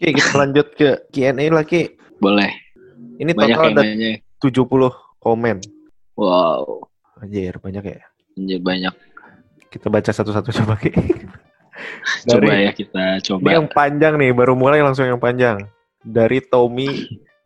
Oke, kita lanjut ke Q&A lagi. Boleh. Ini Banyak total ada nanya. 70 komen. Wow. Anjir, banyak ya. Anjir, banyak. Kita baca satu-satu coba, Ki. Coba Dari- ya kita Ini coba. yang panjang nih, baru mulai langsung yang panjang. Dari Tommy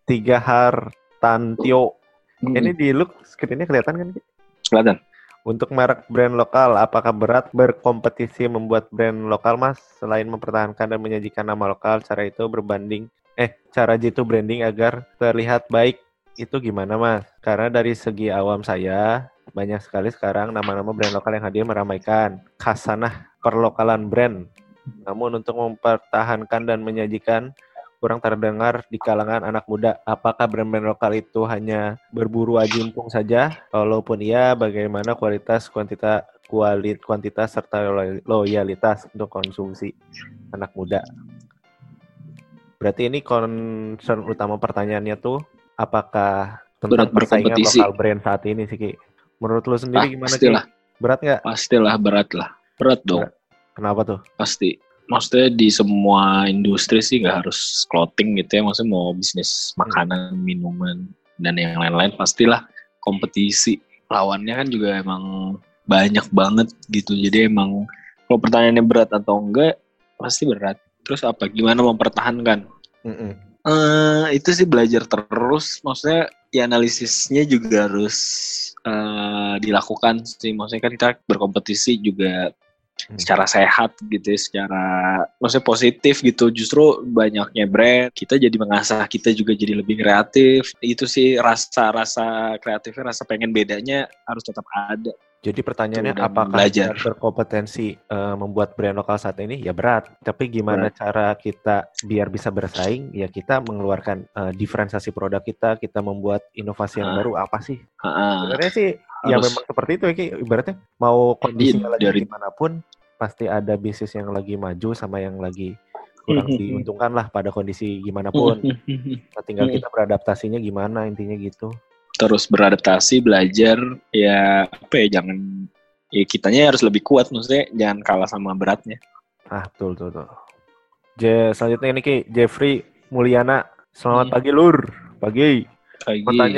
Tiga Hartantio. Hmm, Ini di look screen-nya kelihatan kan? Ki? kelihatan. Untuk merek brand lokal, apakah berat berkompetisi membuat brand lokal, Mas? Selain mempertahankan dan menyajikan nama lokal, cara itu berbanding, eh, cara jitu branding agar terlihat baik, itu gimana, Mas? Karena dari segi awam saya, banyak sekali sekarang nama-nama brand lokal yang hadir meramaikan khasanah perlokalan brand. Namun untuk mempertahankan dan menyajikan kurang terdengar di kalangan anak muda. Apakah brand-brand lokal itu hanya berburu ajimpung saja? Kalaupun iya, bagaimana kualitas, kuantita, kualit, kuantitas serta lo- loyalitas untuk konsumsi anak muda? Berarti ini concern utama pertanyaannya tuh apakah tentang Berat persaingan lokal brand saat ini sih Ki? Menurut lu sendiri Ah, gimana Ki? pastilah. Berat nggak? Pastilah berat lah. Berat dong. Kenapa tuh? Pasti. Maksudnya di semua industri sih nggak harus clothing gitu ya. Maksudnya mau bisnis makanan, minuman, dan yang lain-lain pastilah kompetisi. Lawannya kan juga emang banyak banget gitu. Jadi emang kalau pertanyaannya berat atau enggak, pasti berat. Terus apa? Gimana mempertahankan? Mm-mm. eh itu sih belajar terus. Maksudnya ya analisisnya juga harus eh, dilakukan sih. Maksudnya kan kita berkompetisi juga Hmm. secara sehat gitu ya, secara maksudnya positif gitu. Justru banyaknya brand, kita jadi mengasah kita juga jadi lebih kreatif. Itu sih rasa-rasa kreatifnya, rasa pengen bedanya harus tetap ada. Jadi pertanyaannya Tuh, apakah belajar. berkompetensi eh, membuat brand lokal saat ini? Ya berat. Tapi gimana cara kita biar bisa bersaing? Ya kita mengeluarkan eh, diferensiasi produk kita, kita membuat inovasi yang Ah. baru apa sih? Ha-ha. Sebenarnya sih ya memang seperti itu ya Ki. Ibaratnya mau kondisinya lagi dari- gimana pun pasti ada bisnis yang lagi maju sama yang lagi kurang diuntungkan lah pada kondisi gimana pun. Nah, tinggal Hmm. kita beradaptasinya gimana intinya gitu. terus beradaptasi belajar ya apa ya jangan ya kitanya harus lebih kuat maksudnya jangan kalah sama beratnya Ah, betul, betul, betul. Je, selanjutnya ini Ki, Jeffrey Mulyana. Selamat Hmm. pagi, Lur. Pagi. Pagi.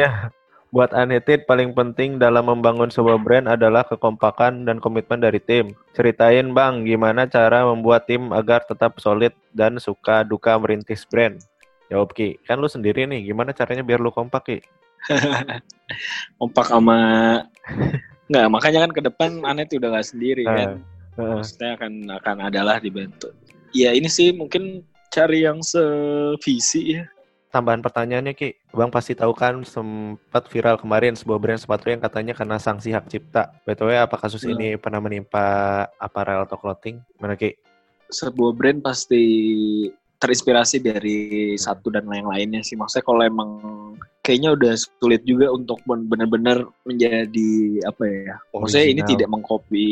Buat Unheated paling penting dalam membangun sebuah brand adalah kekompakan dan komitmen dari tim. Ceritain, Bang, gimana cara membuat tim agar tetap solid dan suka duka merintis brand? Jawab, Ki. Kan lu sendiri nih, gimana caranya biar lu kompak, Ki? kompak sama nggak makanya kan ke depan Anet udah nggak sendiri Nah, kan Heeh. maksudnya akan akan adalah dibantu ya ini sih mungkin cari yang sevisi ya tambahan pertanyaannya Ki, Bang pasti tahu kan sempat viral kemarin sebuah brand sepatu yang katanya kena sanksi hak cipta. BTW apa kasus Hmm. ini pernah menimpa apparel atau clothing? Mana Ki? sebuah brand pasti terinspirasi dari satu dan lain lainnya sih maksudnya kalau emang kayaknya udah sulit juga untuk ben- benar-benar menjadi apa ya maksudnya ini Original. tidak mengcopy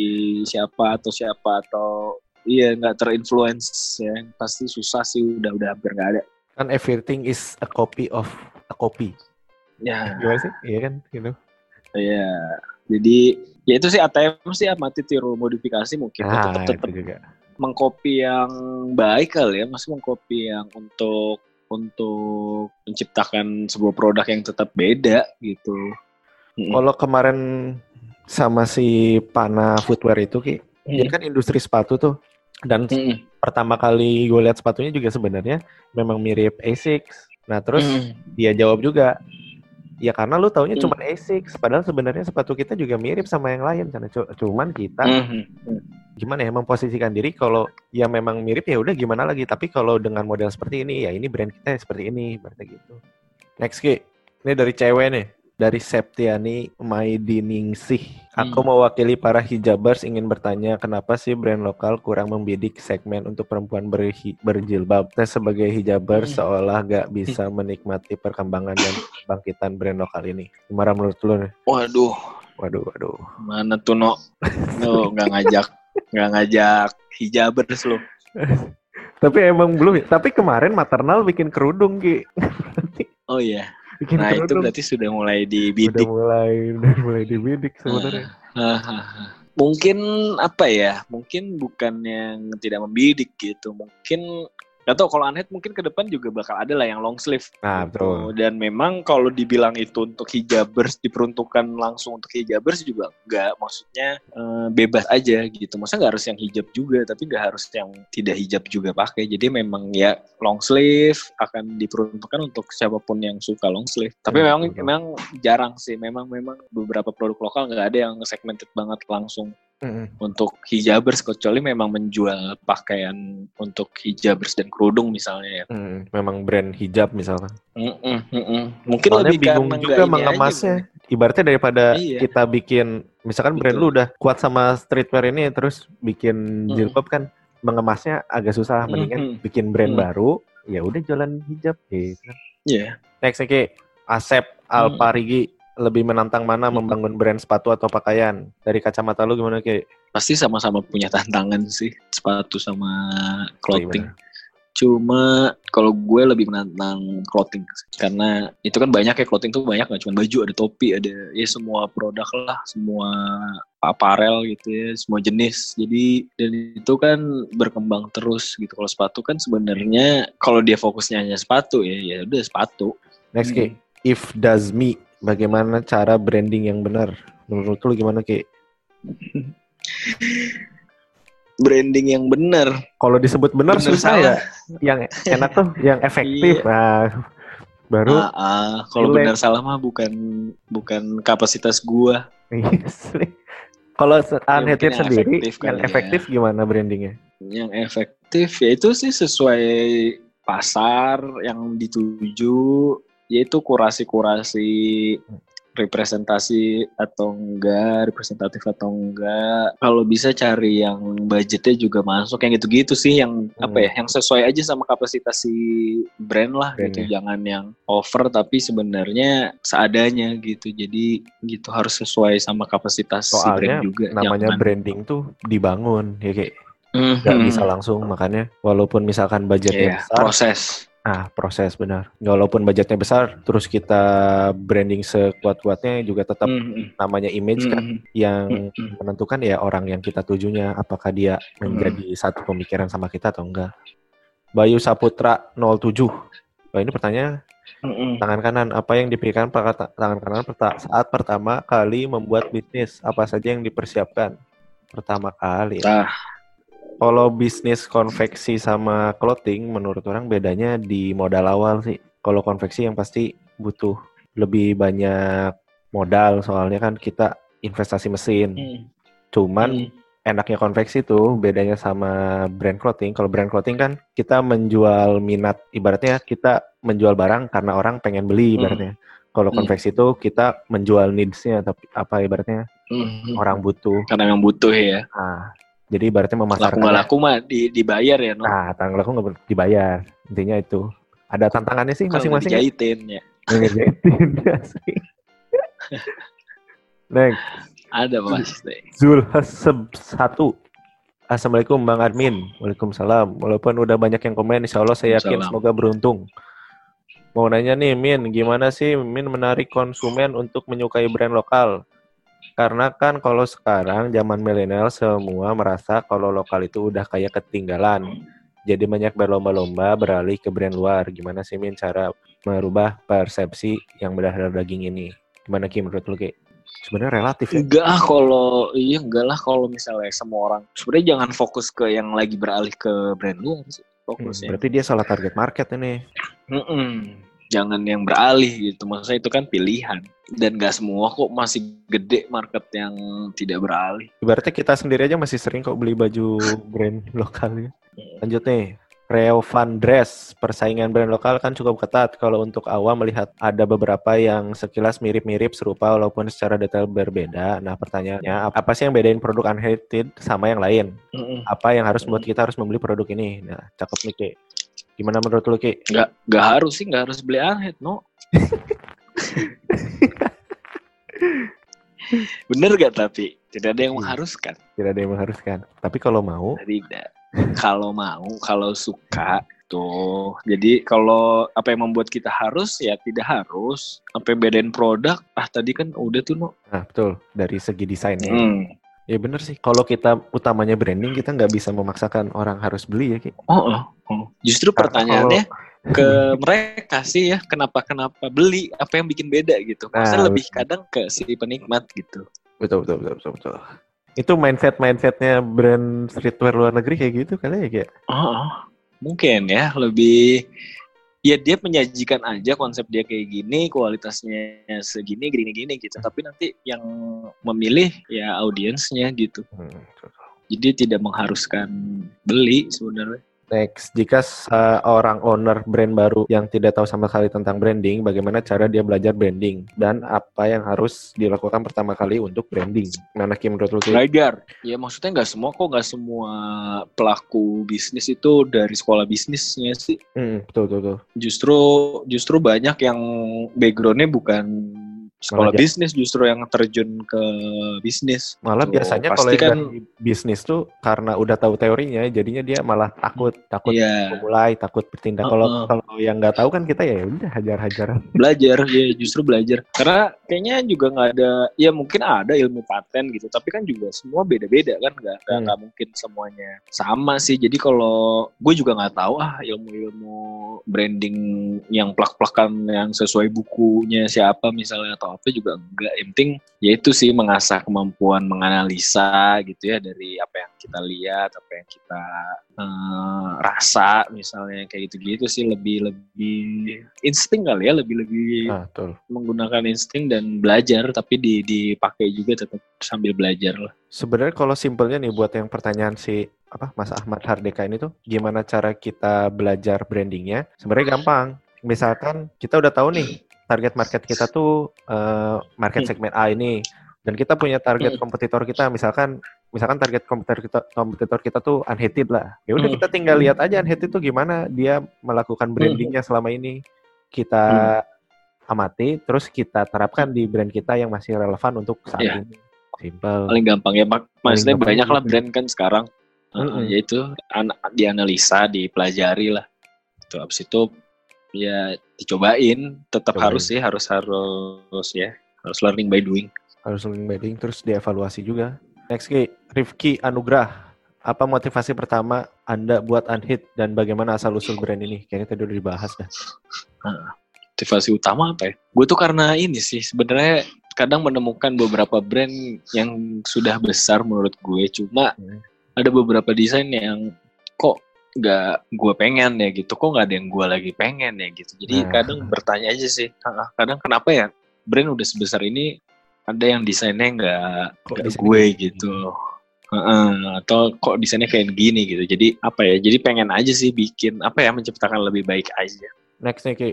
siapa atau siapa atau iya nggak terinfluence ya pasti susah sih udah udah hampir nggak ada Kan everything is a copy of a copy. ya Gimana sih? Iya kan? Gitu. ya jadi ya itu sih ATM sih amati tiru modifikasi mungkin Nah, tetap tetap juga. mengcopy yang baik kali ya, masih mengcopy yang untuk untuk menciptakan sebuah produk yang tetap beda gitu. Kalau kemarin sama si Pana Footwear itu Ki, Hmm. kan industri sepatu tuh. Dan Mm-mm. pertama kali gue lihat sepatunya juga sebenarnya memang mirip Asics. Nah, terus Mm. dia jawab juga ya karena lu taunya Hmm. cuma Asics padahal sebenarnya sepatu kita juga mirip sama yang lain karena cu- cuman kita Mhm. gimana ya memposisikan diri kalau ya memang mirip ya udah gimana lagi tapi kalau dengan model seperti ini ya ini brand kita seperti ini berarti gitu next Ki ini dari cewek nih dari Septiani Maidiningsih aku Hmm. mewakili para hijabers ingin bertanya kenapa sih brand lokal kurang membidik segmen untuk perempuan berhi- berjilbab saya sebagai hijabers Hmm. seolah gak bisa menikmati perkembangan dan bangkitan brand lokal ini gimana menurut lu nih Waduh, waduh waduh mana tuh no? No, nggak ngajak, nggak ngajak hijabers lo. tapi emang belum ya tapi kemarin maternal bikin kerudung Ki Oh iya. Bikin Nah itu berarti sudah mulai udah dibidik. mulai udah mulai dibidik sebenarnya Hahaha. Mungkin apa ya? Mungkin bukan yang tidak membidik gitu. Mungkin Gak tau kalau unhead mungkin ke depan juga bakal ada lah yang long sleeve. Nah, gitu. betul. Dan memang kalau dibilang itu untuk hijabers diperuntukkan langsung untuk hijabers juga enggak. Maksudnya eh, bebas aja gitu. Maksudnya nggak harus yang hijab juga, tapi nggak harus yang tidak hijab juga pakai. Jadi memang ya long sleeve akan diperuntukkan untuk siapa pun yang suka long sleeve. Tapi Hmm, memang betul. memang jarang sih. Memang memang beberapa produk lokal nggak ada yang segmented banget langsung Mm-mm. untuk hijabers kecuali memang menjual pakaian untuk hijabers dan kerudung misalnya ya. Mm, memang brand hijab misalkan. Mm-mm, mm-mm. Mungkin Soalnya lebih bingung juga mengemasnya. Ibaratnya daripada Iya. kita bikin, misalkan brand Betul. lu udah kuat sama streetwear ini, terus bikin Mm. jilbab kan mengemasnya agak susah. Mendingan Mhm. bikin brand Mm. baru, ya udah jualan hijab gitu. Iya. Next nih Ki, Asep Alparigi lebih menantang mana Mm. membangun brand sepatu atau pakaian? Dari kacamata lu gimana Ki? Pasti sama-sama punya tantangan sih sepatu sama clothing. Gimana? Cuma kalau gue lebih menantang clothing karena itu kan banyak ya clothing tuh banyak nggak cuma baju ada topi ada ya semua produk lah semua aparel gitu ya semua jenis jadi dan itu kan berkembang terus gitu kalau sepatu kan sebenarnya kalau dia fokusnya hanya sepatu ya ya udah sepatu Next Hmm. Ki, if does me, bagaimana cara branding yang benar? Menurut lu gimana Ki? branding yang benar Kalau disebut benar susah ya. Yang enak tuh yang efektif. Iya. Nah, baru Ah, ah, kalau benar salah mah bukan bukan kapasitas gua Iya. Kalau se- unheaded mungkin yang sendiri, efektif yang ya. efektif gimana brandingnya? yang efektif ya itu sih sesuai pasar yang dituju yaitu kurasi-kurasi representasi atau enggak representatif atau enggak. Kalau bisa cari yang budgetnya juga masuk yang gitu-gitu sih yang apa ya yang sesuai aja sama kapasitas si brand lah gitu. Brandnya. jangan yang over tapi sebenarnya seadanya gitu. Jadi gitu harus sesuai sama kapasitas si Soalnya brand juga. Namanya Jangan- branding tuh dibangun ya kayak Mhm. nggak bisa langsung makanya walaupun misalkan budgetnya Iya, besar, proses ah proses benar. Walaupun budgetnya besar, terus kita branding sekuat-kuatnya juga tetap Mhm. namanya image kan Mhm. yang Mhm. menentukan ya orang yang kita tujunya apakah dia menjadi satu pemikiran sama kita atau enggak. Bayu Saputra 07. Wah, ini pertanyaan Mhm. tangan kanan apa yang dipikirkan ta- tangan kanan perta- saat pertama kali membuat bisnis apa saja yang dipersiapkan pertama kali ya. Kalau bisnis konveksi sama clothing menurut orang bedanya di modal awal sih kalau konveksi yang pasti butuh lebih banyak modal soalnya kan kita investasi mesin mhm. cuman Mhm. enaknya konveksi tuh bedanya sama brand clothing. Kalau brand clothing kan kita menjual minat, ibaratnya kita menjual barang karena orang pengen beli Hmm. ibaratnya. Kalau Hmm. konveksi itu kita menjual needs-nya tapi apa ibaratnya Mhm. orang butuh. karena yang butuh ya Nah, jadi ibaratnya laku memasarkan. nggak laku mah di, dibayar ya no Nah, tanggal laku nggak dibayar. Intinya itu. Ada tantangannya sih kalau masing-masing. ya. dijahitin ya Ngejahitin sih. Next. ada pasti Zul Haseb satu. Assalamualaikum Bang Admin. Waalaikumsalam. Walaupun udah banyak yang komen, insya Allah saya yakin semoga beruntung. Mau nanya nih, Min, gimana sih Min menarik konsumen untuk menyukai brand lokal? Karena kan kalau sekarang zaman milenial semua merasa kalau lokal itu udah kayak ketinggalan. Jadi banyak berlomba-lomba beralih ke brand luar. Gimana sih Min cara merubah persepsi yang berdarah daging ini? Gimana Ki menurut lu Ki? Sebenarnya relatif ya. enggak ah kalau iya enggak lah kalau misalnya semua orang sebenarnya jangan fokus ke yang lagi beralih ke brand luar sih Hmm, fokusnya berarti dia salah target market ini. Mm-mm. Jangan yang beralih gitu maksudnya itu kan pilihan dan gak semua kok masih gede market yang tidak beralih Ibaratnya kita sendiri aja masih sering kok beli baju brand lokal ya. Lanjut nih. Reo Van Dress, persaingan brand lokal kan cukup ketat. Kalau untuk awam melihat ada beberapa yang sekilas mirip-mirip serupa walaupun secara detail berbeda. Nah pertanyaannya, apa sih yang bedain produk unheated sama yang lain? Apa yang harus membuat kita harus membeli produk ini? Nah, cakep nih. Gimana menurut lu Ki? nggak nggak harus sih nggak harus beli unhead no bener gak tapi tidak ada yang Iya. mengharuskan Tidak ada yang mengharuskan. Tapi kalau mau, tidak kalau mau kalau suka tuh jadi kalau apa yang membuat kita harus ya tidak harus apa yang bedain produk ah tadi kan udah tuh no nah betul dari segi desainnya. Hmm. Ya bener sih. Kalau kita utamanya branding, kita nggak bisa memaksakan orang harus beli ya, Ki. Oh, oh, oh. Justru Karena pertanyaannya ke mereka sih ya, kenapa kenapa beli? Apa yang bikin beda gitu? Maksudnya Nah, lebih kadang ke si penikmat gitu. Betul, betul, betul, betul, betul. Itu mindset mindsetnya brand streetwear luar negeri kayak gitu kali ya, kayak. Oh, oh. mungkin ya lebih ya dia menyajikan aja konsep dia kayak gini, kualitasnya segini, gini-gini gitu. Tapi nanti yang memilih ya audiensnya gitu. Hmm. Jadi tidak mengharuskan beli sebenarnya. Next, jika seorang owner brand baru yang tidak tahu sama sekali tentang branding, bagaimana cara dia belajar branding dan apa yang harus dilakukan pertama kali untuk branding? Mana Kim menurut lu? Belajar. Ya maksudnya nggak semua kok nggak semua pelaku bisnis itu dari sekolah bisnisnya sih. Hmm, betul, betul, betul. Justru justru banyak yang backgroundnya bukan sekolah Malah bisnis, justru yang terjun ke bisnis. Malah Tuh, biasanya kalau yang kan bisnis tuh karena udah tahu teorinya, jadinya dia malah takut, takut Iya. memulai, takut bertindak. Kalau Heeh. kalau yang nggak tahu kan kita ya udah hajar-hajar. belajar ya justru belajar karena kayaknya juga nggak ada ya mungkin ada ilmu paten gitu tapi kan juga semua beda-beda kan nggak nggak Hmm. mungkin semuanya sama sih jadi kalau gue juga nggak tahu ah ilmu-ilmu branding yang plak-plakan yang sesuai bukunya siapa misalnya atau apa juga enggak yang penting ya itu sih mengasah kemampuan menganalisa gitu ya dari apa yang kita lihat apa yang kita eh, rasa misalnya kayak gitu-gitu sih lebih lebih insting kali ya lebih lebih Nah, betul. menggunakan insting dan belajar tapi di dipakai juga tetap sambil belajar lah Sebenarnya kalau simpelnya nih buat yang pertanyaan si apa Mas Ahmad Hardeka ini tuh gimana cara kita belajar brandingnya? Sebenarnya gampang. Misalkan kita udah tahu nih target market kita tuh eh, market Hmm. segmen A ini dan kita punya target Hmm. kompetitor kita misalkan misalkan target kompetitor kita kompetitor kita tuh unhated lah. Ya udah Hmm. kita tinggal lihat aja unhated tuh gimana dia melakukan brandingnya selama ini. Kita amati terus kita terapkan di brand kita yang masih relevan untuk saat Iya. ini. Simple. paling gampang ya mak maksudnya gampang banyak lah brand kan sekarang Uh, Mm-mm. yaitu an- dianalisa dipelajari lah tuh abis itu ya dicobain tetap Cobain. harus sih harus harus ya harus learning by doing harus link bedding terus dievaluasi juga. Next Ki, Rifki Anugrah. Apa motivasi pertama Anda buat Unhit dan bagaimana asal usul brand ini? Kayaknya tadi udah dibahas dah. motivasi utama apa ya? Gue tuh karena ini sih sebenarnya kadang menemukan beberapa brand yang sudah besar menurut gue, cuma Hmm. ada beberapa desain yang kok nggak gue pengen ya gitu, kok nggak ada yang gue lagi pengen ya gitu. Jadi Nah. kadang bertanya aja sih, "Ah, kadang kenapa ya brand udah sebesar ini ada yang desainnya nggak gue kayak gitu. Heeh, atau kok desainnya kayak gini gitu. Jadi apa ya? Jadi pengen aja sih bikin apa ya menciptakan lebih baik aja. Next nih Ki,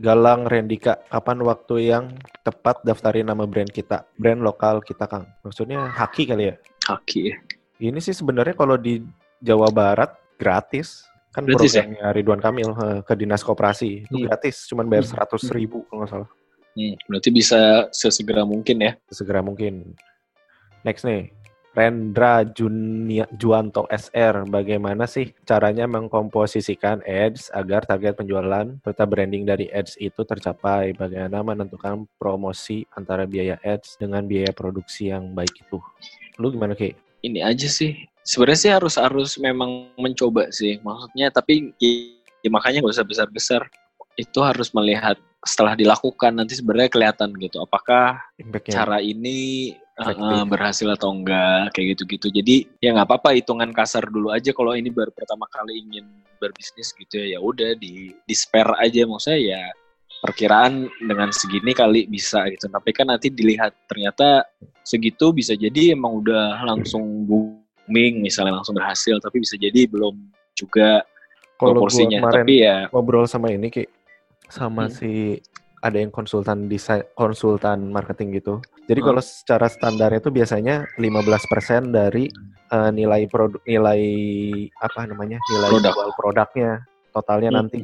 Galang Rendika. Kapan waktu yang tepat daftarin nama brand kita? Brand lokal kita Kang. Maksudnya Haki kali ya? Haki. Ini sih sebenarnya kalau di Jawa Barat gratis. Kan Gratis ya? programnya Ridwan Kamil eh, ke Dinas Koperasi. Itu Hmm. gratis, cuman bayar Hmm. 100 ribu kalau nggak salah. Hmm, berarti bisa sesegera mungkin ya. Segera mungkin. Next nih, Rendra Junia, Juanto SR. Bagaimana sih caranya mengkomposisikan ads agar target penjualan serta branding dari ads itu tercapai? Bagaimana menentukan promosi antara biaya ads dengan biaya produksi yang baik itu? Lu gimana Ki? Ini aja sih. Sebenarnya sih harus harus memang mencoba sih. Maksudnya tapi ya, ya makanya gak usah besar-besar. Itu harus melihat setelah dilakukan nanti sebenarnya kelihatan gitu. Apakah Impact-nya? cara ini uh, berhasil atau enggak kayak gitu-gitu. Jadi ya nggak apa-apa hitungan kasar dulu aja kalau ini baru pertama kali ingin berbisnis gitu ya. Ya udah di di spare aja maksudnya ya perkiraan dengan segini kali bisa gitu. Tapi kan nanti dilihat ternyata segitu bisa jadi emang udah langsung booming misalnya langsung berhasil tapi bisa jadi belum juga Kalau proporsinya. Tapi ya ngobrol sama ini Ki, sama Hmm. si ada yang konsultan desain konsultan marketing gitu. Jadi Hmm. kalau secara standarnya itu biasanya 15% dari eh, nilai produk nilai apa namanya? nilai Produk. jual produknya totalnya Hmm. nanti.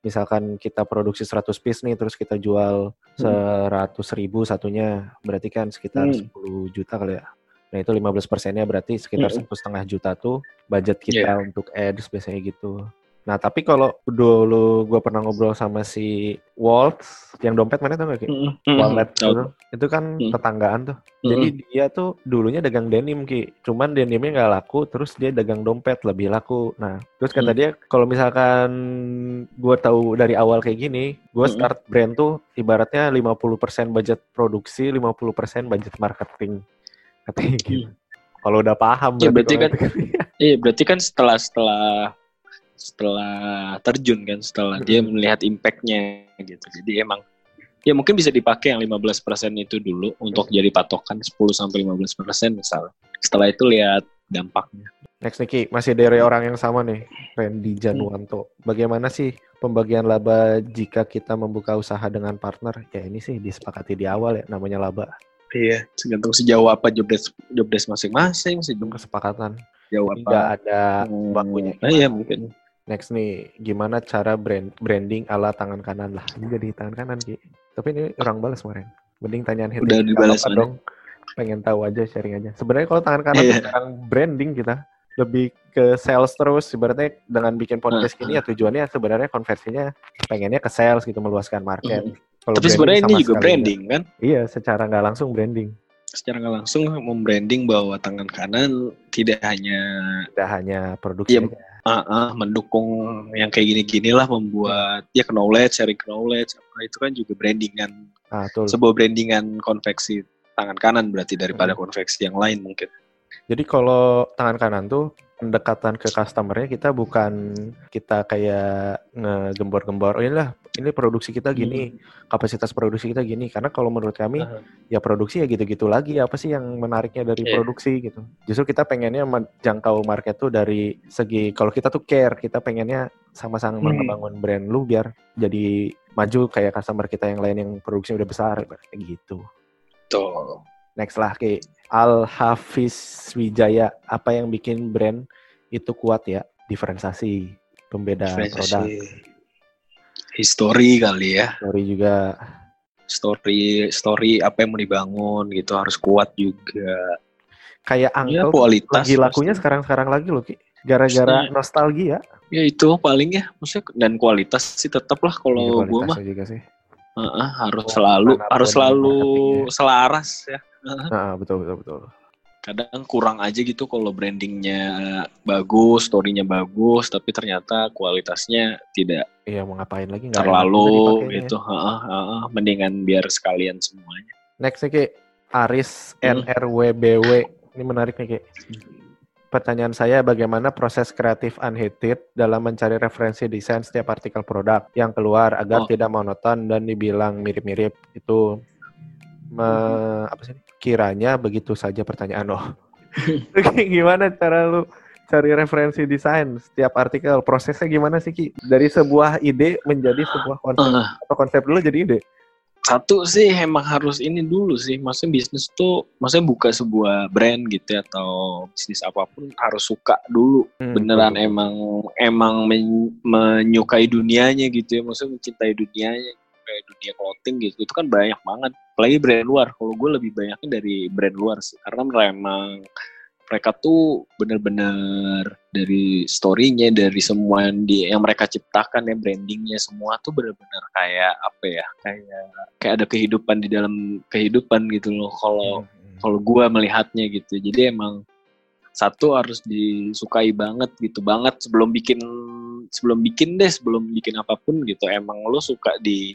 Misalkan kita produksi 100 piece nih terus kita jual Hmm. 100 ribu satunya berarti kan sekitar Hmm. 10 juta kali ya. Nah itu 15 persennya berarti sekitar Hmm. satu setengah juta tuh budget kita untuk ads biasanya gitu. Nah, tapi kalau dulu gue pernah ngobrol sama si Waltz, yang dompet mana tuh gak Ki? Mm, mm, Wallet gitu. Itu kan Mm. tetanggaan tuh. Jadi dia tuh dulunya dagang denim Ki. Cuman denimnya nggak laku, terus dia dagang dompet lebih laku. Nah, terus kata Mm. dia kalau misalkan gue tahu dari awal kayak gini, gue Mm. start brand tuh ibaratnya 50% budget produksi, 50% budget marketing. Katanya gitu. Kalau udah paham Ya, berarti kan- itu. Iya, berarti kan setelah setelah setelah terjun kan, setelah dia Mm-mm. melihat impact-nya gitu. Jadi emang ya mungkin bisa dipakai yang 15% itu dulu untuk jadi patokan 10 sampai 15% misalnya. Setelah itu lihat dampaknya. Next Niki, masih dari orang yang sama nih, Randy Januanto. Bagaimana sih pembagian laba jika kita membuka usaha dengan partner? Ya ini sih disepakati di awal ya, namanya laba. Iya, tergantung sejauh apa job desk job desk masing-masing, sejauh Kesepakatan. Tidak apa. ada Hmm, bakunya. nah, iya mungkin. Next nih, gimana cara brand branding ala tangan kanan lah? Ini jadi tangan kanan Ki. Tapi ini orang balas kemarin. Mending tanyaan hit. Udah dibalas mana? dong. Pengen tahu aja, sharing aja. Sebenarnya kalau tangan kanan Iya. tuh jarang branding kita. Lebih ke sales terus. Ibaratnya dengan bikin podcast Ah, ini ya tujuannya sebenarnya konversinya pengennya ke sales gitu, meluaskan market. Mm. Kalau Tapi sebenarnya ini juga branding kan? Iya, secara nggak langsung branding. Secara nggak langsung membranding bahwa tangan kanan tidak hanya Tidak hanya produksi aja. ah, ah, mendukung yang kayak gini-gini lah membuat ya knowledge, sharing knowledge, apa itu kan juga brandingan Ah, betul. sebuah brandingan konveksi tangan kanan berarti daripada Hmm. konveksi yang lain mungkin. Jadi kalau tangan kanan tuh pendekatan ke customernya kita bukan kita kayak ngegembor-gembor, oh inilah ini produksi kita gini, kapasitas produksi kita gini. Karena kalau menurut kami Aha. ya produksi ya gitu-gitu lagi. Apa sih yang menariknya dari Iya. produksi gitu? Justru kita pengennya menjangkau market tuh dari segi kalau kita tuh care, kita pengennya sama-sama Hmm. membangun brand lu biar jadi maju kayak customer kita yang lain yang produksinya udah besar kayak gitu. Tuh. Next lah ke Al Hafiz Wijaya. Apa yang bikin brand itu kuat ya? Diferensiasi, pembeda produk, History kali ya. story juga. Story story apa yang mau dibangun gitu harus kuat juga. Kayak Ya Uncle tuh kualitas. lagi lakunya pasti. sekarang-sekarang lagi loh Ki. Gara-gara Iya. nostalgia. Ya itu paling ya, maksudnya dan kualitas sih tetap lah Iya, kalau gue mah juga sih. Heeh, harus selalu harus selalu marketingnya. selaras ya. Nah, betul betul betul. kadang kurang aja gitu kalau brandingnya bagus, storynya bagus, tapi ternyata kualitasnya tidak Iya mau ngapain lagi nggak terlalu dipakainya. gitu. Heeh, heeh. Mendingan biar sekalian semuanya. Next nih Ki, Aris Hmm. NRWBW. Ini menarik nih Ki. Pertanyaan saya bagaimana proses kreatif Unhated dalam mencari referensi desain setiap artikel produk yang keluar agar Oh. tidak monoton dan dibilang mirip-mirip itu me- apa sih? Kiranya begitu saja pertanyaan lo. gimana cara lu cari referensi desain setiap artikel? Prosesnya gimana sih Ki? Dari sebuah ide menjadi sebuah konsep Eh, atau konsep dulu jadi ide? Satu sih emang harus ini dulu sih, maksudnya bisnis tuh, maksudnya buka sebuah brand gitu ya, atau bisnis apa pun harus suka dulu. Hmm, Beneran betul. emang emang men- menyukai dunianya gitu ya, maksudnya mencintai dunianya kayak dunia clothing gitu itu kan banyak banget apalagi brand luar kalau gue lebih banyaknya dari brand luar sih karena memang mereka tuh bener-bener dari story-nya dari semua yang di yang mereka ciptakan ya brandingnya semua tuh bener-bener kayak apa ya kayak kayak ada kehidupan di dalam kehidupan gitu loh kalau Hmm, hmm. kalau gue melihatnya gitu jadi emang satu harus disukai banget gitu banget sebelum bikin sebelum bikin deh sebelum bikin apa pun gitu emang lo suka di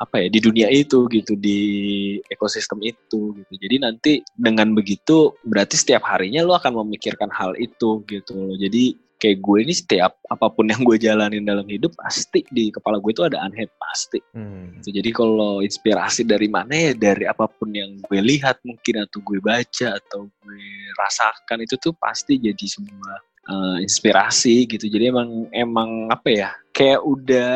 apa ya di dunia itu gitu di ekosistem itu gitu jadi nanti dengan begitu berarti setiap harinya lo akan memikirkan hal itu gitu loh jadi kayak gue ini setiap apa pun yang gue jalanin dalam hidup pasti di kepala gue itu ada unhead pasti Hmm. gitu. Jadi kalau inspirasi dari mana ya dari apa pun yang gue lihat mungkin atau gue baca atau gue rasakan itu tuh pasti jadi sebuah eh, inspirasi gitu. Jadi emang emang apa ya kayak udah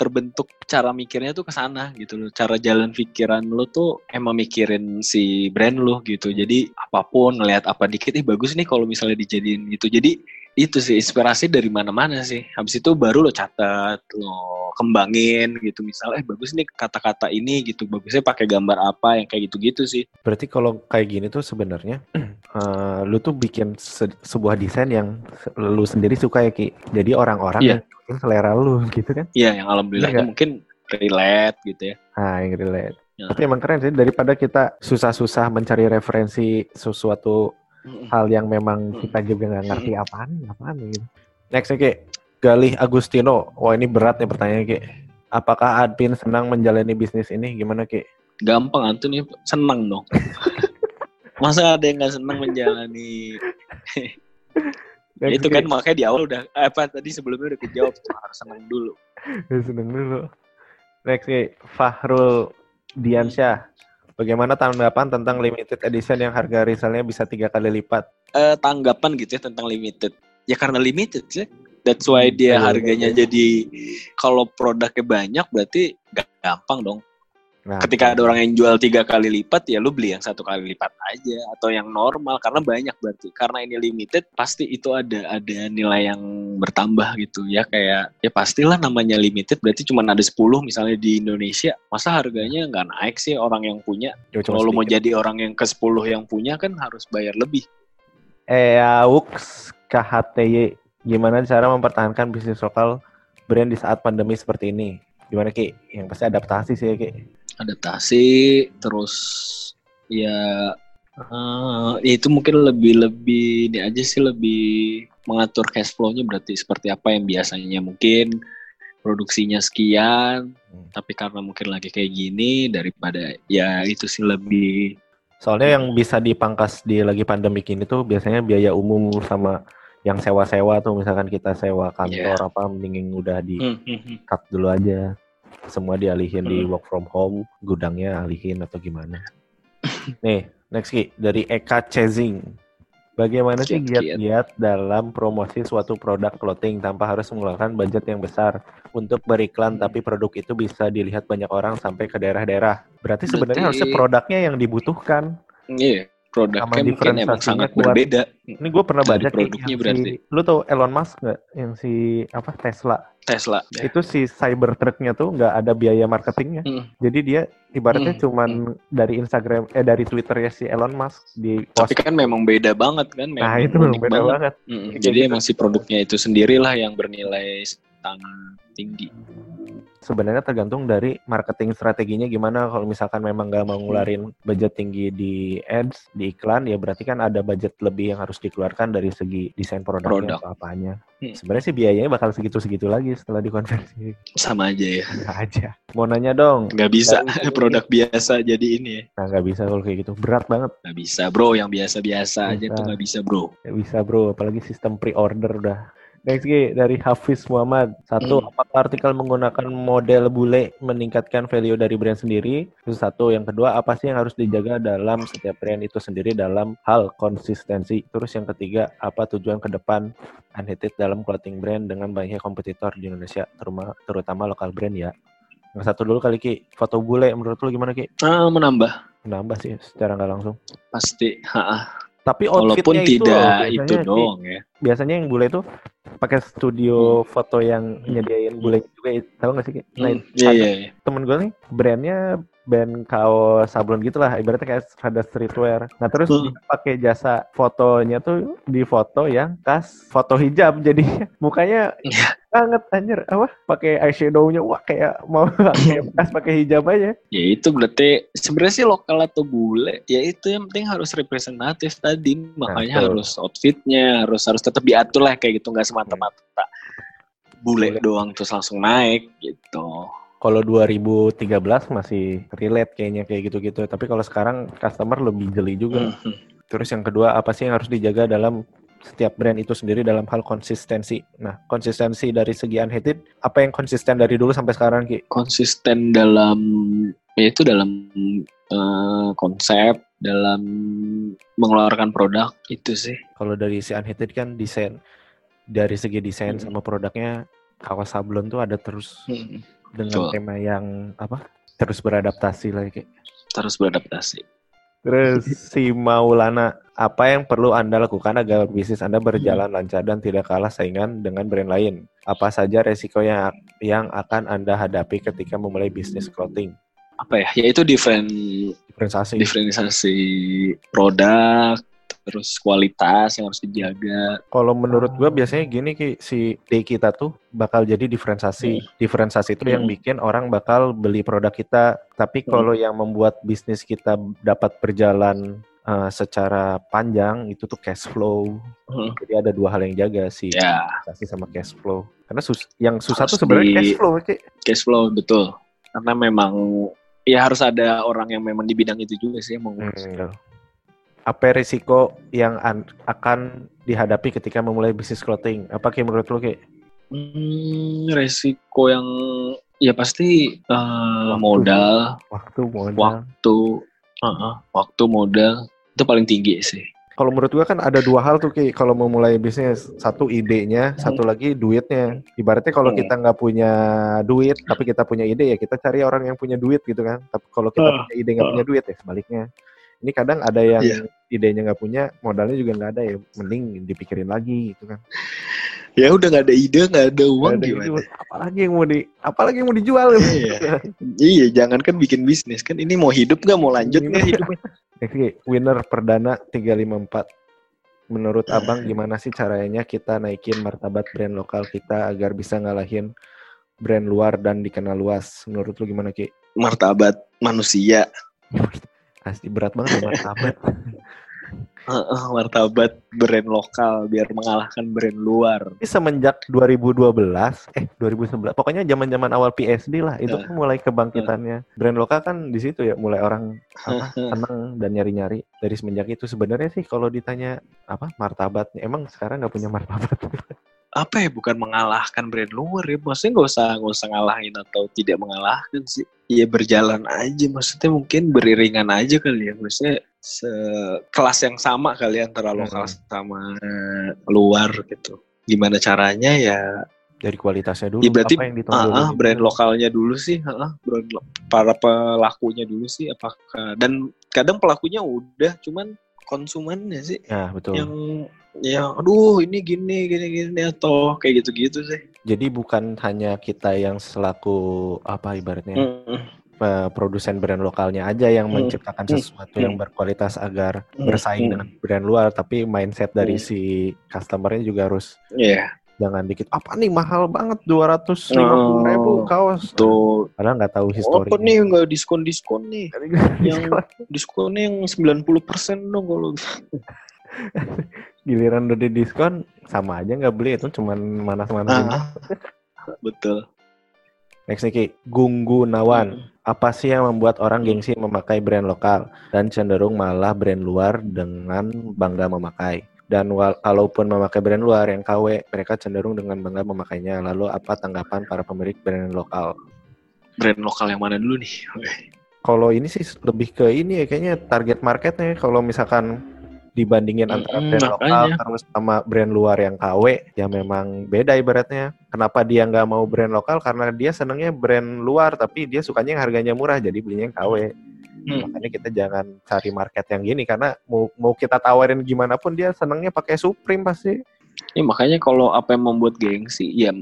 terbentuk cara mikirnya tuh ke sana gitu loh. Cara jalan pikiran lo tuh emang mikirin si brand lo gitu. Jadi apa pun ngelihat apa dikit ih bagus nih kalau misalnya dijadiin gitu. Jadi itu sih inspirasi dari mana-mana sih. Habis itu baru lo catat, lo kembangin gitu. Misalnya, eh bagus nih kata-kata ini gitu. Bagusnya pakai gambar apa yang kayak gitu-gitu sih. Berarti kalau kayak gini tuh sebenarnya uh, lu tuh bikin se sebuah desain yang lu sendiri suka ya Ki. Jadi orang-orang Iya. yang selera lu gitu kan. Iya, yang alhamdulillah nggak? mungkin relate gitu ya. Ah, yang relate. Ya. Tapi emang keren sih daripada kita susah-susah mencari referensi sesuatu hal yang memang Mm. kita juga nggak ngerti apaan, apaan gitu. Next Ki, Galih Agustino. Wah ini berat nih pertanyaannya Ki. Apakah Adpin senang menjalani bisnis ini? Gimana Ki? Gampang Antun nih senang dong. Masa ada yang nggak senang menjalani Ya itu kan makanya di awal udah eh, apa tadi sebelumnya udah kejawab tuh harus senang dulu. Ya, seneng dulu. Next Ki, Fahrul Diansyah. Bagaimana tanggapan tentang limited edition yang harga resellnya bisa tiga kali lipat? Eh, tanggapan gitu ya tentang limited. Ya karena limited sih. That's why Hmm, dia iya, harganya iya. jadi kalau produknya banyak berarti gampang dong. Nah, Ketika ada orang yang jual tiga kali lipat ya lu beli yang satu kali lipat aja atau yang normal karena banyak berarti. Karena ini limited pasti itu ada ada nilai yang bertambah gitu ya. Kayak ya pastilah namanya limited berarti cuma ada 10 misalnya di Indonesia. Masa harganya nggak naik sih orang yang punya? Ya, kalau lu mau jadi orang yang ke 10 yang punya kan harus bayar lebih. Eaux KHTY, gimana cara mempertahankan bisnis lokal brand di saat pandemi seperti ini? Gimana Ki? Yang pasti adaptasi sih ya Ki. adaptasi terus ya eh, itu mungkin lebih lebih ini aja sih lebih mengatur cash flow-nya berarti seperti apa yang biasanya mungkin produksinya sekian Hmm. tapi karena mungkin lagi kayak gini daripada ya itu sih lebih Soalnya yang bisa dipangkas di lagi pandemi ini tuh biasanya biaya umum sama yang sewa-sewa tuh misalkan kita sewa kantor apa mending udah di Hmm, hmm, hmm. cut dulu aja. Semua dialihin di work from home, gudangnya alihin atau gimana. Nih, next Ki, dari Eka Chasing. Bagaimana sih giat-giat dalam promosi suatu produk clothing tanpa harus mengeluarkan budget yang besar untuk beriklan Hmm. tapi produk itu bisa dilihat banyak orang sampai ke daerah-daerah. Berarti sebenarnya Berarti- harusnya produknya yang dibutuhkan. iya produknya Sama mungkin emang sangat kuat. berbeda Ini gue pernah baca produknya yang berarti. si, lu tau Elon Musk nggak? Yang si apa Tesla? Tesla Itu si Cybertruck-nya tuh nggak ada biaya marketingnya. Hmm. Jadi dia ibaratnya Hmm, cuman dari Instagram eh dari Twitter ya si Elon Musk di tapi post. kan memang beda banget kan memang Nah itu memang beda banget. Mm, Kayak Jadi gitu. emang si produknya itu sendirilah yang bernilai sangat tinggi. Sebenarnya tergantung dari marketing strateginya gimana. Kalau misalkan memang nggak mau ngeluarin budget tinggi di ads, di iklan, ya berarti kan ada budget lebih yang harus dikeluarkan dari segi desain produknya Produk. atau apanya. Hmm. Sebenarnya sih biayanya bakal segitu-segitu lagi setelah dikonversi. Sama aja ya. Nggak aja. Mau nanya dong. Nggak bisa produk biasa jadi ini ya. Nah nggak bisa kalau kayak gitu. Berat banget. Nggak bisa bro, yang biasa-biasa aja tuh nggak bisa bro. Nggak bisa bro. Apalagi sistem pre-order udah. Next Ki, dari Hafiz Muhammad. Satu, Hmm. apakah artikel menggunakan model bule meningkatkan value dari brand sendiri? Itu satu. Yang kedua, apa sih yang harus dijaga dalam setiap brand itu sendiri dalam hal konsistensi? Terus yang ketiga, apa tujuan ke depan Unhated dalam clothing brand dengan banyaknya kompetitor di Indonesia, terutama, terutama lokal brand ya? Yang satu dulu kali Ki, foto bule menurut lu gimana Ki? Ah, menambah Menambah sih secara nggak langsung. pasti. Ha, Tapi Walaupun outfitnya itu loh, tidak itu Ki, doang ya. biasanya yang bule itu pakai studio foto yang nyediain bule juga tahu nggak sih nah Hmm, Iya ada iya. iya. temen gue nih brandnya band kaos sablon gitu lah ibaratnya kayak ada streetwear nah terus Hmm. pakai jasa fotonya tuh di foto yang kas foto hijab jadi mukanya Iya. banget anjir apa pakai eyeshadownya wah kayak mau kayak bekas pakai hijab aja Ya itu berarti sebenarnya sih lokal atau bule, ya itu yang penting harus representatif tadi, makanya betul. harus outfitnya harus harus tetap diatur lah kayak gitu nggak semata-mata bule Bule. doang terus langsung naik gitu. Kalau 2013 masih relate kayaknya kayak gitu-gitu tapi kalau sekarang customer lebih jeli juga Mhm. Terus yang kedua, apa sih yang harus dijaga dalam setiap brand itu sendiri dalam hal konsistensi? Nah, konsistensi dari segi unhated, apa yang konsisten dari dulu sampai sekarang, Ki? Konsisten dalam ya itu dalam eh, konsep, dalam mengeluarkan produk itu sih. Kalau dari si unhated kan desain, dari segi desain Hmm. sama produknya, kawas sablon tuh ada terus Mhm. Dengan Betul. tema yang apa? Terus beradaptasi lah, Ki. Terus beradaptasi. Terus si Maulana, apa yang perlu Anda lakukan agar bisnis Anda berjalan lancar dan tidak kalah saingan dengan brand lain? Apa saja resiko yang yang akan Anda hadapi ketika memulai bisnis clothing? Apa ya? Yaitu different Diferensiasi. diferensiasi produk, terus kualitas yang harus dijaga. Kalau menurut gua biasanya gini Ki, si D kita tuh bakal jadi diferensiasi. Diferensiasi itu yang Hmm. bikin orang bakal beli produk kita. Tapi Hmm. kalau yang membuat bisnis kita dapat berjalan eh, secara panjang itu tuh cash flow. Hmm. Jadi ada dua hal yang jaga sih, Ya, investasi sama cash flow. Karena sus- yang susah Harus tuh sebenarnya di- cash flow Ki. cash flow betul. Karena memang ya harus ada orang yang memang di bidang itu juga sih yang mengurus. Hmm, apa risiko yang an- akan dihadapi ketika memulai bisnis clothing? Apa Ki menurut lu Ki? Hmm, resiko yang ya pasti eh, Waktu. modal, Waktu, modal. waktu, Heeh, waktu modal itu paling tinggi sih. Kalau menurut gua kan ada dua hal tuh Ki kalau mau mulai bisnis. Satu idenya, satu lagi duitnya. Ibaratnya kalau Hmm. kita nggak punya duit tapi kita punya ide ya kita cari orang yang punya duit gitu kan. Tapi kalau kita Ah. punya ide nggak punya duit ya sebaliknya. Ini kadang ada yang Iya. idenya nggak punya, modalnya juga nggak ada ya. Mending dipikirin lagi gitu kan. Ya udah nggak ada ide, nggak ada uang Nggak ada gimana? ide, apalagi yang mau di, apalagi yang mau dijual. Iya. iya, jangan kan bikin bisnis kan ini mau hidup nggak mau lanjut nggak hidupnya? Oke, winner perdana 354. Menurut Abang gimana sih caranya kita naikin martabat brand lokal kita agar bisa ngalahin brand luar dan dikenal luas? Menurut lu gimana Ki? Martabat manusia, Pasti berat banget ya martabat. Heeh, martabat brand lokal biar mengalahkan brand luar. Ini semenjak 2012, eh 2011, pokoknya zaman-zaman awal PSD lah, itu Nah. kan mulai kebangkitannya. Brand lokal kan di situ ya, mulai orang apa, seneng dan nyari-nyari. Dari semenjak itu sebenarnya sih kalau ditanya apa martabatnya, emang sekarang nggak punya martabat. apa ya bukan mengalahkan brand luar ya maksudnya nggak usah nggak usah ngalahin atau tidak mengalahkan sih ya berjalan aja maksudnya mungkin beriringan aja kali ya maksudnya sekelas yang sama kali ya antara lokal Hmm. sama luar gitu gimana caranya ya Dari kualitasnya dulu, Ya, berarti, apa yang ditonjolin ah, gitu. brand lokalnya dulu sih ah, brand para pelakunya dulu sih apakah dan kadang pelakunya udah cuman konsumennya sih Nah, betul. yang yang aduh ini gini gini gini atau kayak gitu-gitu sih Jadi bukan hanya kita yang selaku apa ibaratnya Mm-mm. eh, produsen brand lokalnya aja yang Hmm. menciptakan Hmm. sesuatu yang berkualitas agar Hmm. bersaing Hmm. dengan brand luar, tapi mindset dari Hmm. si customernya juga harus Iya, jangan dikit apa nih mahal banget 250 ribu Oh, kaos. tuh. Padahal nggak tahu Apa historinya. nih nggak diskon-diskon nih? Yang diskonnya yang 90% dong kalau Giliran udah di diskon sama aja nggak beli itu cuman manas-manasin. Ah, betul. Next nih Ki, Gunggu Nawan. Hmm. Apa sih yang membuat orang gengsi memakai brand lokal dan cenderung malah brand luar dengan bangga memakai? Dan wal- kalaupun memakai brand luar yang KW, mereka cenderung dengan bangga memakainya. Lalu apa tanggapan para pemilik brand lokal? Brand lokal yang mana dulu nih? Kalau ini sih lebih ke ini ya kayaknya target marketnya. Kalau misalkan dibandingin antara Mm-mm, brand lokal makanya. terus sama brand luar yang KW, ya memang beda ibaratnya. Kenapa dia nggak mau brand lokal? Karena dia senengnya brand luar, tapi dia sukanya yang harganya murah, jadi belinya yang KW. Hmm. Makanya kita jangan cari market yang gini karena mau mau kita tawarin gimana pun dia senengnya pakai Supreme pasti. Ya makanya kalau apa yang membuat gengsi, ya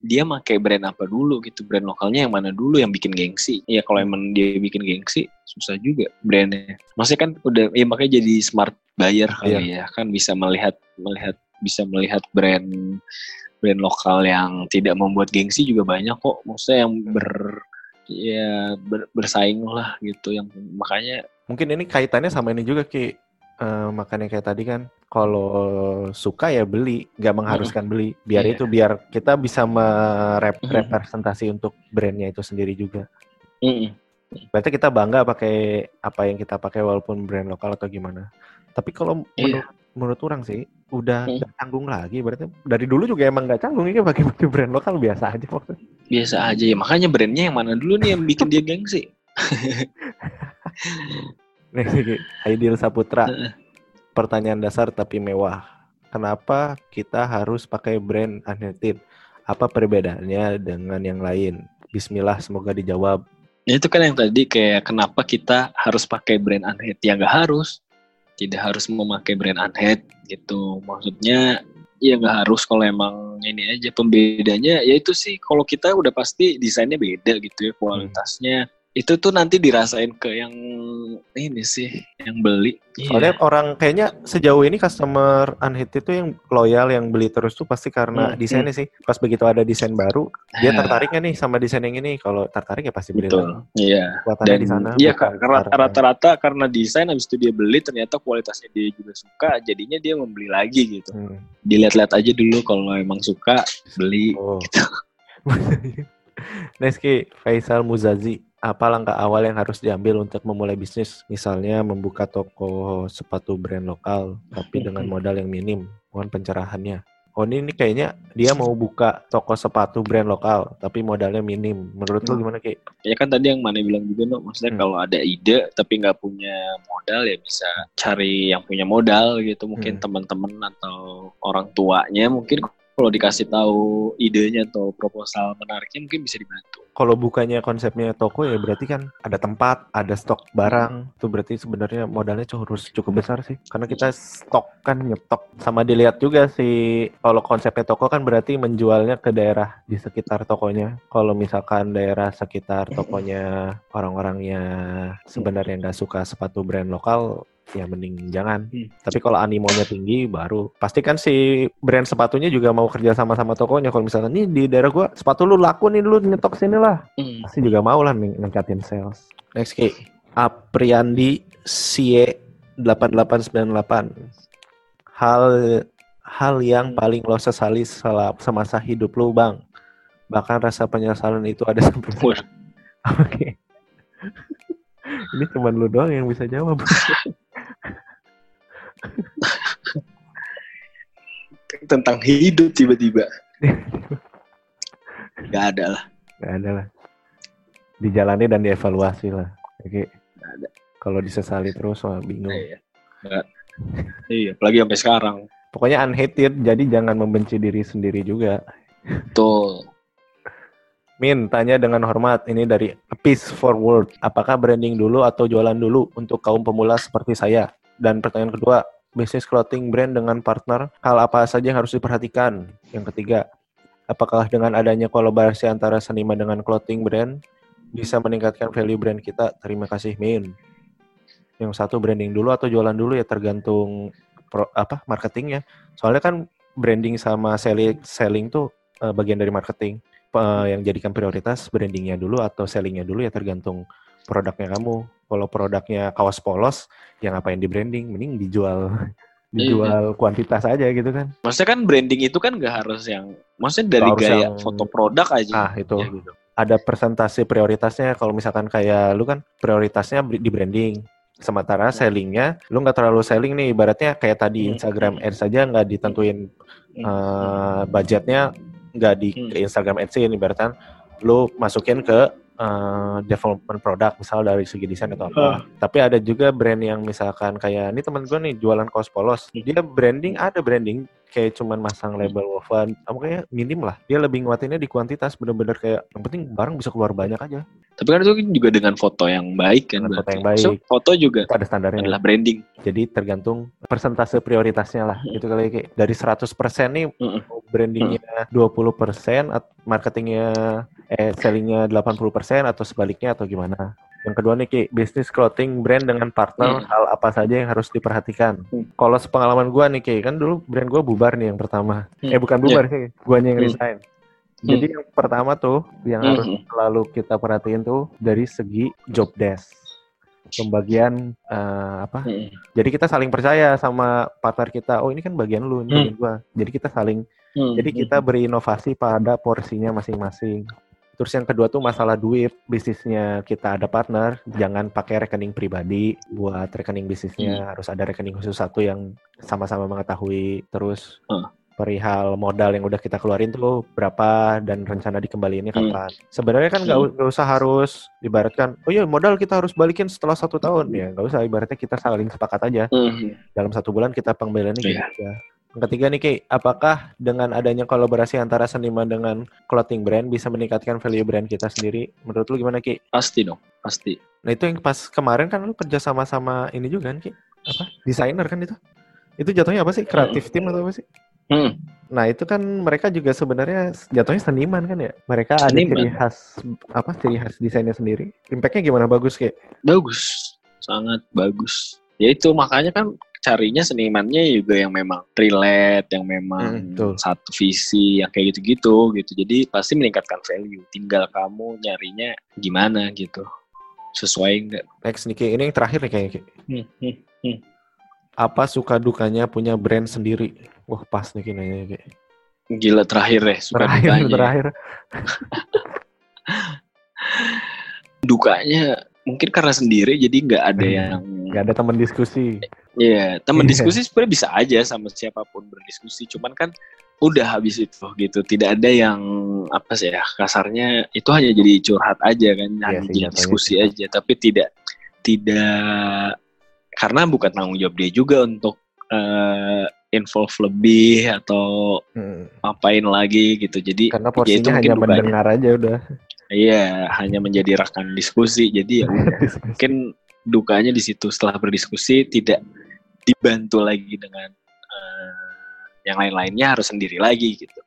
dia pakai brand apa dulu gitu, brand lokalnya yang mana dulu yang bikin gengsi. Ya kalau emang dia bikin gengsi, susah juga brandnya. Maksudnya kan udah, ya makanya jadi smart buyer kali ya, kan bisa melihat melihat bisa melihat brand brand lokal yang tidak membuat gengsi juga banyak kok. Maksudnya yang ber ya ber- bersaing lah gitu yang makanya Mungkin ini kaitannya sama ini juga Ki. Eh, makanya kayak tadi kan kalau suka ya beli, nggak mengharuskan beli. Biar Iya. itu biar kita bisa merepresentasi untuk brandnya itu sendiri juga. mm, Berarti kita bangga pakai apa yang kita pakai walaupun brand lokal atau gimana. Tapi kalau Iya. menurut menurut orang sih udah nggak canggung lagi. Berarti dari dulu juga emang nggak canggung ini pakai pakai brand lokal biasa aja maksudnya. biasa aja ya makanya brandnya yang mana dulu nih yang bikin dia gengsi Nih, Ki, Aidil Saputra. Pertanyaan dasar tapi mewah. Kenapa kita harus pakai brand Anetin? Apa perbedaannya dengan yang lain? Bismillah, semoga dijawab. Ya, itu kan yang tadi kayak kenapa kita harus pakai brand unhead ya nggak harus tidak harus memakai brand unhead gitu maksudnya ya nggak harus kalau emang ini aja pembedanya ya itu sih kalau kita udah pasti desainnya beda gitu ya kualitasnya itu tuh nanti dirasain ke yang ini sih yang beli Soalnya orang kayaknya sejauh ini customer unhit itu yang loyal yang beli terus tuh pasti karena Hmm, desainnya sih. Pas begitu ada desain baru, dia Ya, tertarik nggak nih sama desain yang ini? Kalau tertarik ya pasti beli betul iya Kekuatannya dan di sana. iya rata-rata karena desain habis itu dia beli ternyata kualitasnya dia juga suka jadinya dia membeli lagi gitu Hmm. dilihat-lihat aja dulu kalau emang suka beli Oh. gitu. Neski, Faisal Muzazi, apa langkah awal yang harus diambil untuk memulai bisnis? Misalnya membuka toko sepatu brand lokal, tapi dengan modal yang minim, mohon pencerahannya. Oh ini, ini kayaknya dia mau buka toko sepatu brand lokal, tapi modalnya minim. Menurut lu Hmm. gimana Ki? ya kan tadi yang mana bilang juga no maksudnya Hmm. kalau ada ide tapi nggak punya modal ya bisa cari yang punya modal gitu mungkin Hmm. teman-teman atau orang tuanya mungkin kalau dikasih tahu idenya atau proposal menariknya mungkin bisa dibantu Kalau bukanya konsepnya toko ya berarti kan ada tempat, ada stok barang. Itu berarti sebenarnya modalnya harus cukup besar sih. Karena kita stok kan nyetok. Sama dilihat juga sih kalau konsepnya toko kan berarti menjualnya ke daerah di sekitar tokonya. Kalau misalkan daerah sekitar tokonya orang-orangnya sebenarnya nggak suka sepatu brand lokal ya mending jangan. Hmm. Tapi kalau animonya tinggi baru pasti kan si brand sepatunya juga mau kerja sama sama tokonya. Kalau misalkan nih di daerah gua sepatu lu laku nih lu nyetok sini lah Hmm. pasti juga mau lah ning- ningkatin sales. Next Ki, Apriandi Sie 8898. Hal hal yang paling lo sesali sela- semasa hidup lu, Bang. Bahkan rasa penyesalan itu ada sampai. Oke. Ini cuma lu doang yang bisa jawab. tentang hidup tiba-tiba nggak ada lah Gak ada lah. Dijalani dan dievaluasi lah. Oke. Kalau disesali terus wah bingung. iya Nggak. iya apalagi sampai sekarang Pokoknya unhated, jadi jangan membenci diri sendiri juga. tuh Min, tanya dengan hormat. Ini dari Peace Forward. Apakah branding dulu atau jualan dulu untuk kaum pemula seperti saya? Dan pertanyaan kedua, bisnis clothing brand dengan partner, hal apa saja yang harus diperhatikan? Yang ketiga, apakah dengan adanya kolaborasi antara seniman dengan clothing brand bisa meningkatkan value brand kita? Terima kasih, Min. Yang satu branding dulu atau jualan dulu ya tergantung pro- apa marketingnya. Soalnya kan branding sama selling selling tuh eh, bagian dari marketing eh, yang jadikan prioritas brandingnya dulu atau sellingnya dulu ya tergantung produknya kamu. Kalau produknya kaos polos, ya ngapain di branding? Mending dijual dijual kuantitas aja gitu kan. maksudnya kan branding itu kan nggak harus yang maksudnya dari harus gaya yang- foto produk aja Ah itu Ya, gitu. ada persentase prioritasnya. Kalau misalkan kayak lu kan prioritasnya di branding. Sementara sellingnya, lu nggak terlalu selling nih. Ibaratnya kayak tadi Hmm. Instagram Ads saja nggak ditentuin eh, budgetnya nggak di Hmm. ke Instagram Ads ini ibaratnya lu masukin ke eh, development produk misal dari segi desain atau apa. Tapi ada juga brand yang misalkan kayak ini teman gue nih jualan kaos polos. Dia branding ada branding kayak cuman masang label woven. Kamu kayak minim lah. Dia lebih nguatinnya di kuantitas bener-bener kayak yang penting barang bisa keluar banyak aja. tapi kan itu juga dengan foto yang baik kan Dengan foto yang baik. So, foto juga ada standarnya. adalah branding Jadi tergantung persentase prioritasnya lah. Itu kali kayak dari 100% nih mau brandingnya 20%, at- marketingnya eh sellingnya 80% atau sebaliknya atau gimana? Yang kedua nih Ki, bisnis clothing brand dengan partner Hmm. hal apa saja yang harus diperhatikan? Hmm. Kalau sepengalaman gua nih Ki, kan dulu brand gua bubar nih yang pertama. Hmm. Eh bukan bubar sih, guanya yang Hmm. resign. Jadi yang pertama tuh yang harus Mm-mm. selalu kita perhatiin tuh dari segi job desk. Pembagian eh, apa? Mm-mm. Jadi kita saling percaya sama partner kita. Oh ini kan bagian lu, ini Hmm. bagian gua. Jadi kita saling Mm-mm. jadi kita berinovasi pada porsinya masing-masing. Terus yang kedua tuh masalah duit. Bisnisnya kita ada partner, jangan pakai rekening pribadi buat rekening bisnisnya. Harus ada rekening khusus satu yang sama-sama mengetahui. Terus Hmm. perihal modal yang udah kita keluarin tuh berapa dan rencana dikembaliinnya Hmm. kapan. Sebenarnya kan nggak nggak usah harus ibaratkan, oh iya modal kita harus balikin setelah satu tahun. Ya nggak usah, ibaratnya kita saling sepakat aja Mm-mm. dalam satu bulan kita pengembaliannya Iya. gitu aja. Yang ketiga nih Ki, apakah dengan adanya kolaborasi antara seniman dengan clothing brand bisa meningkatkan value brand kita sendiri? Menurut lu gimana Ki? Pasti dong, pasti. Nah itu yang pas kemarin kan lu kerja sama sama ini juga kan Ki? Apa? Desainer kan itu? Itu jatuhnya apa sih? Kreatif team atau apa sih? Hmm. Nah itu kan mereka juga sebenarnya jatuhnya seniman kan ya? Mereka ada Seniman. ciri khas apa? Ciri khas desainnya sendiri. Impactnya gimana? Bagus Ki? Bagus, sangat bagus. Ya itu makanya kan carinya senimannya juga yang memang relate, yang memang Hmm, satu visi, yang kayak gitu-gitu gitu. Jadi pasti meningkatkan value. Tinggal kamu nyarinya gimana gitu. Sesuai enggak? Next nih Ki, ini yang terakhir nih kayaknya. Hmm, hmm, hmm. Apa suka dukanya punya brand sendiri? Wah pas nih nanya Ki. Gila terakhir deh, suka Terakhir, dukanya. terakhir. Dukanya mungkin karena sendiri jadi nggak ada Hmm. yang Gak ada teman diskusi. Iya, teman Iya. diskusi sebenarnya bisa aja sama siapa pun berdiskusi. Cuman kan udah habis itu gitu. Tidak ada yang apa sih ya kasarnya itu hanya jadi curhat aja kan, hanya sih, jadi diskusi aja. Tapi tidak tidak karena bukan tanggung jawab dia juga untuk eh, involve lebih atau Hmm. ngapain lagi gitu. Jadi Karena ya itu porsinya hanya mendengar aja udah. Iya, hanya menjadi rekan diskusi. Jadi ya mungkin dukanya di situ setelah berdiskusi tidak dibantu lagi dengan eh, yang lain-lainnya harus sendiri lagi gitu.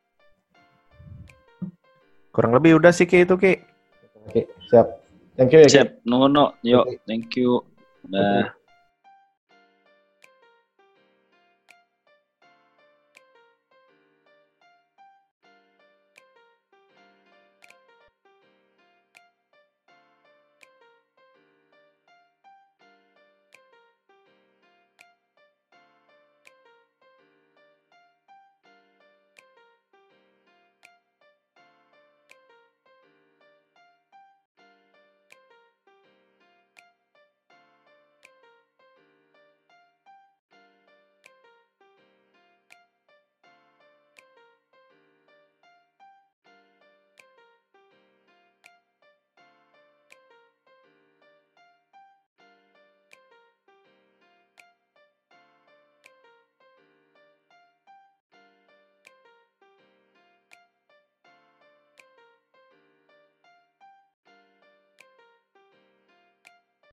Kurang lebih udah sih Ki itu Ki. Oke, siap. Thank you ya Ki. Siap, no no, yuk, thank you. Dah.